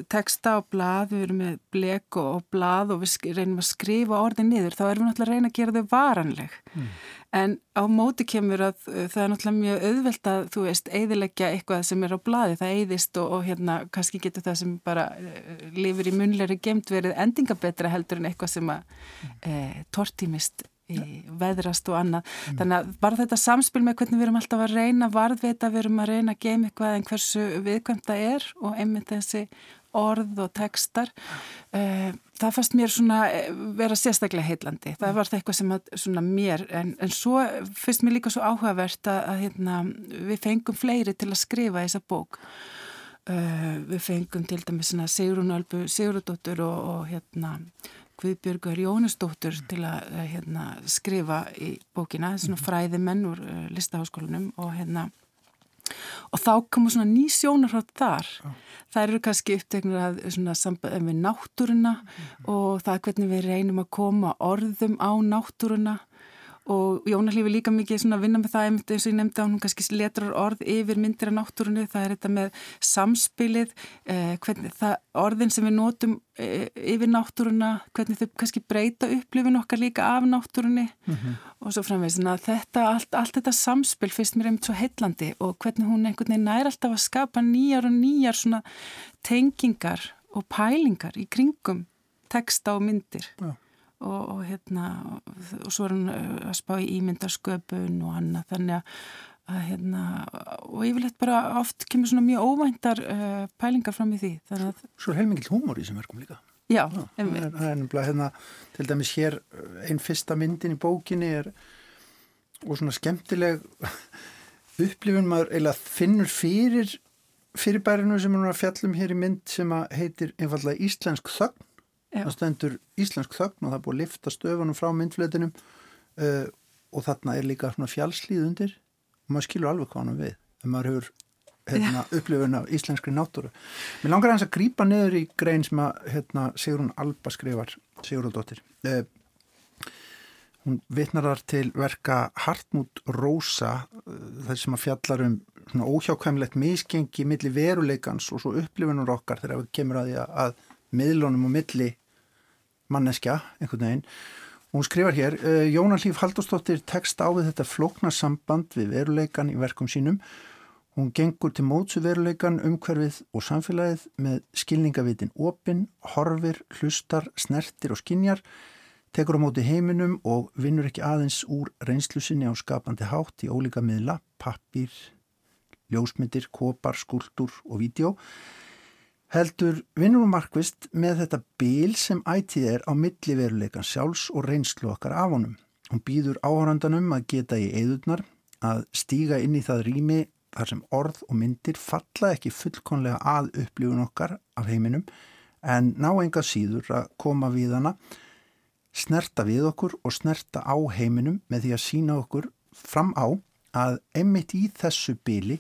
texta á blað, við erum með blek og, og blað og við reynum að skrifa orðin niður, þá erum við náttúrulega að reyna að gera þau varanleg mm. En á móti kemur að uh, það er náttúrulega mjög auðvelt að þú veist eiðilegja eitthvað sem er á bladi, það eiðist og, og hérna kannski getur það sem bara uh, lifir í munleiri gemt verið endingabetra heldur en eitthvað sem að uh, tortímist í veðrast og annað. Mm. Þannig að bara þetta samspil með hvernig við erum alltaf að reyna varðveita, við erum að reyna að geima eitthvað en hversu viðkvæmt það er og einmitt þessi orð og tekstar uh, það fannst mér svona eh, vera sérstaklega heitlandi, það var það eitthvað sem að svona mér, en, en svo finnst mér líka svo áhugavert að, að hérna, við fengum fleiri til að skrifa þessa bók. Uh, við fengum til dæmis Sigrun Albu Sigurðardóttur og, og hérna Guðbjörgur Jónusdóttur til að hérna, skrifa í bókina, svona fræði menn úr uh, listaháskólanum og hérna og þá komur svona ný sjónarhátt þar Já. það eru kannski upptegnir að svona samband við náttúruna mm -hmm. og það er hvernig við reynum að koma orðum á náttúruna og Jónarlífi líka mikið að vinna með það eins og ég nefndi að hún kannski letrar orð yfir myndir af náttúrunni, það er þetta með samspilið, eh, hvernig það orðin sem við notum eh, yfir náttúruna, hvernig þau kannski breyta upplifin okkar líka af náttúrunni. Mm -hmm. og svo framvegis þetta, allt, allt þetta samspil finnst mér einmitt svo heillandi og hvernig hún einhvern veginn nær alltaf að skapa nýjar og nýjar svona tengingar og pælingar í kringum teksta og myndir. Já og, og hérna og svo er hann uh, að spá í ímyndarsköpun og annað þannig að hérna og yfirleitt bara oft kemur svona mjög óvæntar uh, pælingar fram í því að... Svo heilmikið humor í þessum verkum líka. Já, það er, það er nefnilega hérna til dæmis hér uh, einn fyrsta myndin í bókinni er og svona skemmtileg upplifun maður eða finnur fyrir fyrirbærinu sem er að fjallum hér í mynd sem heitir einfallega Íslensk þögn það stendur íslensk þögn og það er búið að lifta stöfunum frá myndflutinum uh, og þarna er líka svona fjálslíð undir. Og maður skilur alveg hvað hann við ef maður hefur hérna, upplifun af íslenskri náttúru. Mér langar hans að grýpa niður í grein sem að hérna, Sigrun Alba skrifar, Sigurðardóttir. Uh, hún vitnarar til verka Hartmut Rósa uh, þess sem að fjallar um svona óhjákvæmlegt misgengi millir veruleikans og svo upplifunur okkar þegar við kemur að því að miðlunum og milli manneskja, einhvern veginn. Og hún skrifar hér, uh, Jónan Líf Haldurstóttir tekst á við þetta flóknarsamband við veruleikan í verkum sínum. Hún gengur til mótsu veruleikan umhverfið og samfélagið með skilningavitin opin, horfir, hlustar, snertir og skinjar tekur á móti heiminum og vinnur ekki aðeins úr reynslusinni á skapandi hátt í ólíka miðla, pappir ljósmyndir, kopar, skuldur og vídeo heldur vinnur hún markvist með þetta bíl sem ætið er á milliveruleikan sjálfs og reynslu okkar af honum. Hún býður áhörandanum að geta í eðurnar, að stíga inn í það rými þar sem orð og myndir falla ekki fullkonlega að upplifun okkar af heiminum en ná enga síður að koma við hana, snerta við okkur og snerta á heiminum með því að sína okkur fram á að emmitt í þessu bíli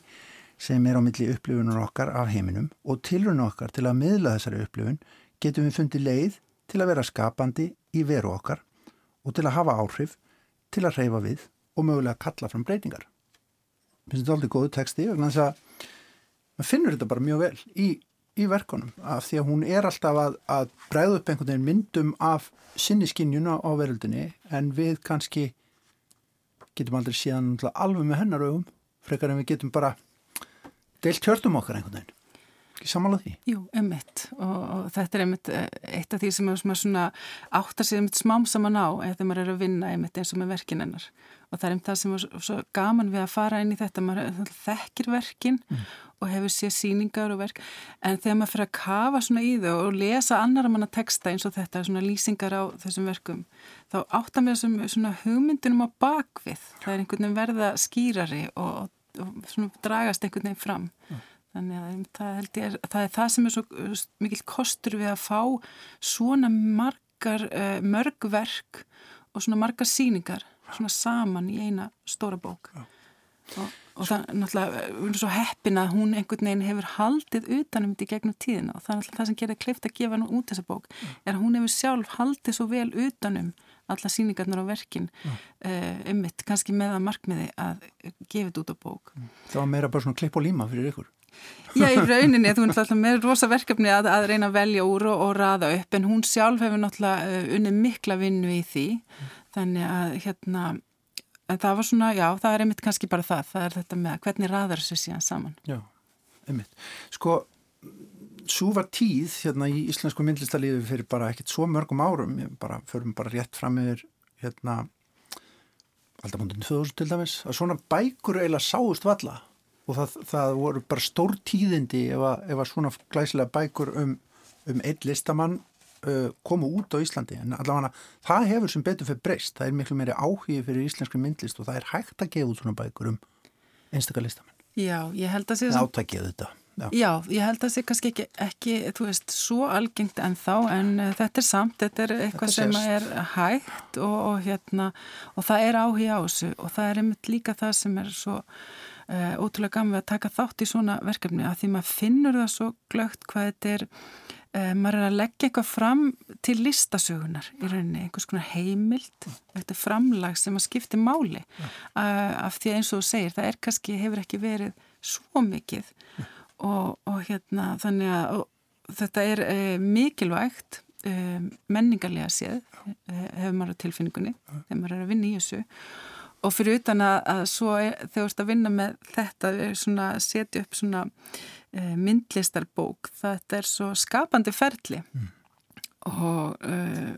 sem er á milli upplifunar okkar af heiminum og tilruna okkar til að miðla þessari upplifun getum við fundið leið til að vera skapandi í veru okkar og til að hafa áhrif, til að reyfa við og mögulega kalla fram breytingar. Mér finnst þetta aldrei góðu texti vegna þess að maður finnur þetta bara mjög vel í, í verkonum af því að hún er alltaf að, að bregða upp einhvern veginn myndum af sinni skinnjuna á veröldinni en við kannski getum aldrei síðan alveg með hennar augum frekar en við getum bara deilt hjörtum okkar einhvern veginn. Ekki samála því? Jú, einmitt og, og þetta er einmitt eh, eitt af því sem er svona átt að sé einmitt smám saman á eða þegar maður er að vinna einmitt eins og með verkin hennar og það er einmitt það sem er svo gaman við að fara inn í þetta, maður þekkir verkin mm. og hefur séð síningar og verk en þegar maður fyrir að kafa svona í þau og lesa annar manna texta eins og þetta svona lýsingar á þessum verkum þá átt að með svona hugmyndunum á bakvið, það er einhvern veginn verða skýrari og, og dragast einhvern veginn fram mm. Þannig að það, ég, það er það sem er svo mikil kostur við að fá svona margar, uh, mörgverk og svona margar síningar svona saman í eina stóra bók. Og, og það er náttúrulega, erum svo heppin að hún einhvern veginn hefur haldið utanum þetta í gegnum tíðina og það er náttúrulega það sem gerir kleift að gefa nú út þessa bók, er að hún hefur sjálf haldið svo vel utanum alla síningarnar á verkin uh, ummitt, kannski með að markmiði að gefa þetta út á bók. Það var meira bara svona klipp og líma fyrir ykkur. Já, í rauninni, þú er náttúrulega með rosa verkefni að, að reyna að velja úr og, og raða upp en hún sjálf hefur náttúrulega uh, unni mikla vinnu í því mm. þannig að hérna en það var svona, já, það er einmitt kannski bara það það er þetta með hvernig raðar þessu síðan saman Já, einmitt Sko, svo var tíð hérna í íslensku myndlistalífi fyrir bara ekkert svo mörgum árum, bara förum bara rétt fram yfir hérna alltaf múndin 2000 til dæmis að svona bækur eiginlega sáust valla og það, það voru bara stór tíðindi ef að, ef að svona glæsilega bækur um, um einn listamann uh, komu út á Íslandi. En allavega það hefur sem betur fyrir breyst. Það er miklu meiri áhugi fyrir íslenski myndlist og það er hægt að gefa út svona bækur um einstakar listamenn. Já, ég held að sé Átækið þetta Já. Já, ég held að það sé kannski ekki, ekki, þú veist, svo algengt en þá, en uh, þetta er samt, þetta er eitthvað þetta sem er hægt og, og hérna, og það er áhuga á þessu og það er einmitt líka það sem er svo uh, ótrúlega gaman við að taka þátt í svona verkefni að því maður finnur það svo glögt hvað þetta er uh, maður er að leggja eitthvað fram til listasögunar í rauninni, einhvers konar heimild þetta framlag sem að skipti máli. Uh, af því eins og þú segir það er kannski, hefur ekki verið svo mikið og, og hérna þannig að og, þetta er mikilvægt menningarlega séð hefur maður á tilfinningunni þegar maður er að vinna í þessu. Og fyrir utan að, að svo er, þegar þú ert að vinna með þetta svona, setja upp svona e, myndlistarbók þetta er svo skapandi ferli. Mm. og e,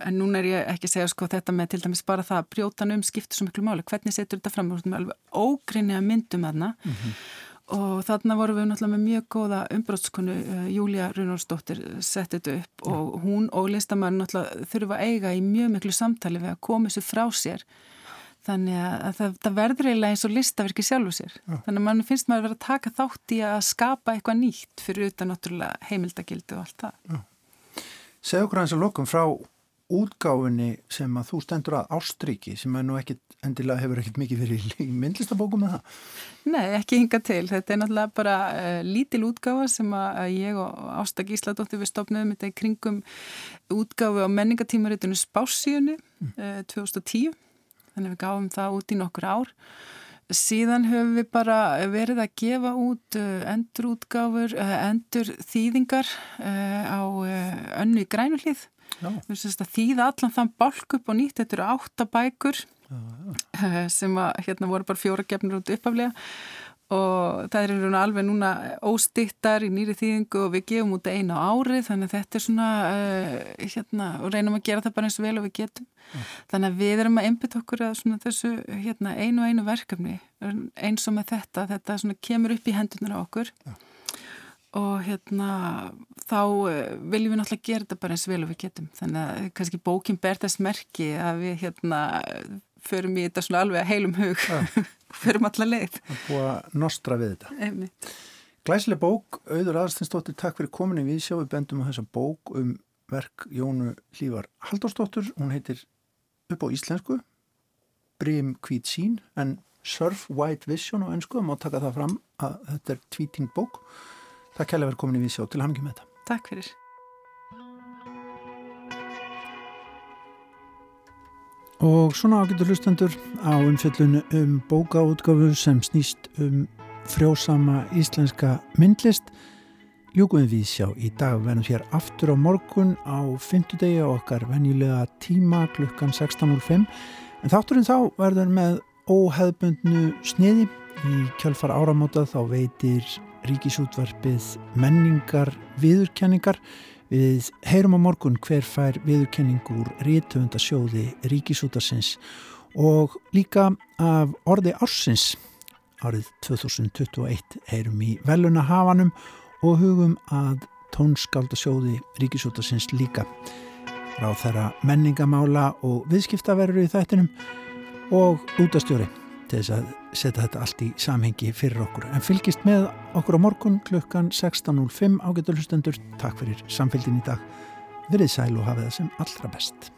en núna er ég ekki að segja sko þetta með til dæmis bara það að brjótan um skiptir svo miklu máli. Hvernig setur þetta fram, við erum alveg ógrinni að myndum aðna mm -hmm. Og þarna vorum við náttúrulega með mjög góða umbrótskonu, uh, Júlia Runórsdóttir settið þetta upp ja. og hún og listamann náttúrulega þurfa að eiga í mjög miklu samtali við að koma þessu frá sér Þannig að það, það verður eiginlega eins og listaverki sjálfu sér. Já. Þannig að mann finnst maður að vera að taka þátt í að skapa eitthvað nýtt fyrir utan náttúrulega heimildagildi og allt það. Segð okkur hans að lokum frá útgáfinni sem að þú stendur að Ástriki sem að nú ekkit, endilega hefur ekkit mikið fyrir í myndlistabókum með það? Nei, ekki hinga til. Þetta er náttúrulega bara uh, lítil útgáfa sem að ég og Ásta Gísladóttir við stopnum þetta í kringum útgáfi á menningatímaritinu Spásíunni mm. uh, 2010 þannig við gáum það út í nokkur ár. Síðan höfum við bara verið að gefa út uh, endurútgáfur, uh, endur þýðingar á önnu í þýða allan þann balk upp og nýtt, þetta eru áttabækur sem að, hérna voru bara fjóra gefnir út uppaflega og það er alveg núna óstittar í nýri þýðingu og við gefum út einu ári. Þannig að þetta er svona uh, hérna, og reynum að gera það bara eins og vel og við getum. Mm. þannig að við erum að einbita okkur að þessu hérna, einu og einu verkefni. Eins og með þetta, þetta kemur upp í hendunar á okkur. Mm. Og hérna þá uh, viljum við náttúrulega gera þetta bara eins vel og við getum. Þannig að kannski bókin ber þess merki að við hérna förum í þetta svona alveg heilum hug. Ja. förum alla leið. Að búa nostra við þetta. Einmitt. Glæsileg bók, Auður Aðarstinsdóttir takk fyrir komin í viðsjá, við bendum á þessa bók um verk Jónu Hlívar Halldórsdóttur, hún heitir upp á íslensku. Brim Kvít sín en Surf White Vision á ennsku, má taka það fram að þetta er tweeting bók Takk kærlega fyrir komin í viðsjá til hamngjum með þetta. Takk fyrir. Og svona ágættur hlustendur á umfjöllunu um bókaútgafu sem snýst um frjósama íslenska myndlist. Ljúkuðum við sjá í dag verðum hér aftur á morgun á fymtudegi okkar venjulega tíma klukkan 16.05 en þátturinn þá verður með óheðbundnu sniði í kjálfar áramóta þá veitir ríkisútvarpið menningar viðurkenningar. Við heyrum á morgun hver fær viðurkenningur rítöfundasjóði ríkisútarsins og líka af orði ársins árið 2021 heyrum í velunahafanum og hugum að tónskaldasjóði ríkisútarsins líka. Ráð þeirra menningamála og viðskiptaverður í þættinum og útastjóri til þess að setja þetta allt í samhengi fyrir okkur. En fylgist með okkur á morgun klukkan 16.05 ágættu hlustendur. Takk fyrir samfélgin í dag. Verið sæl og hafið það sem allra best.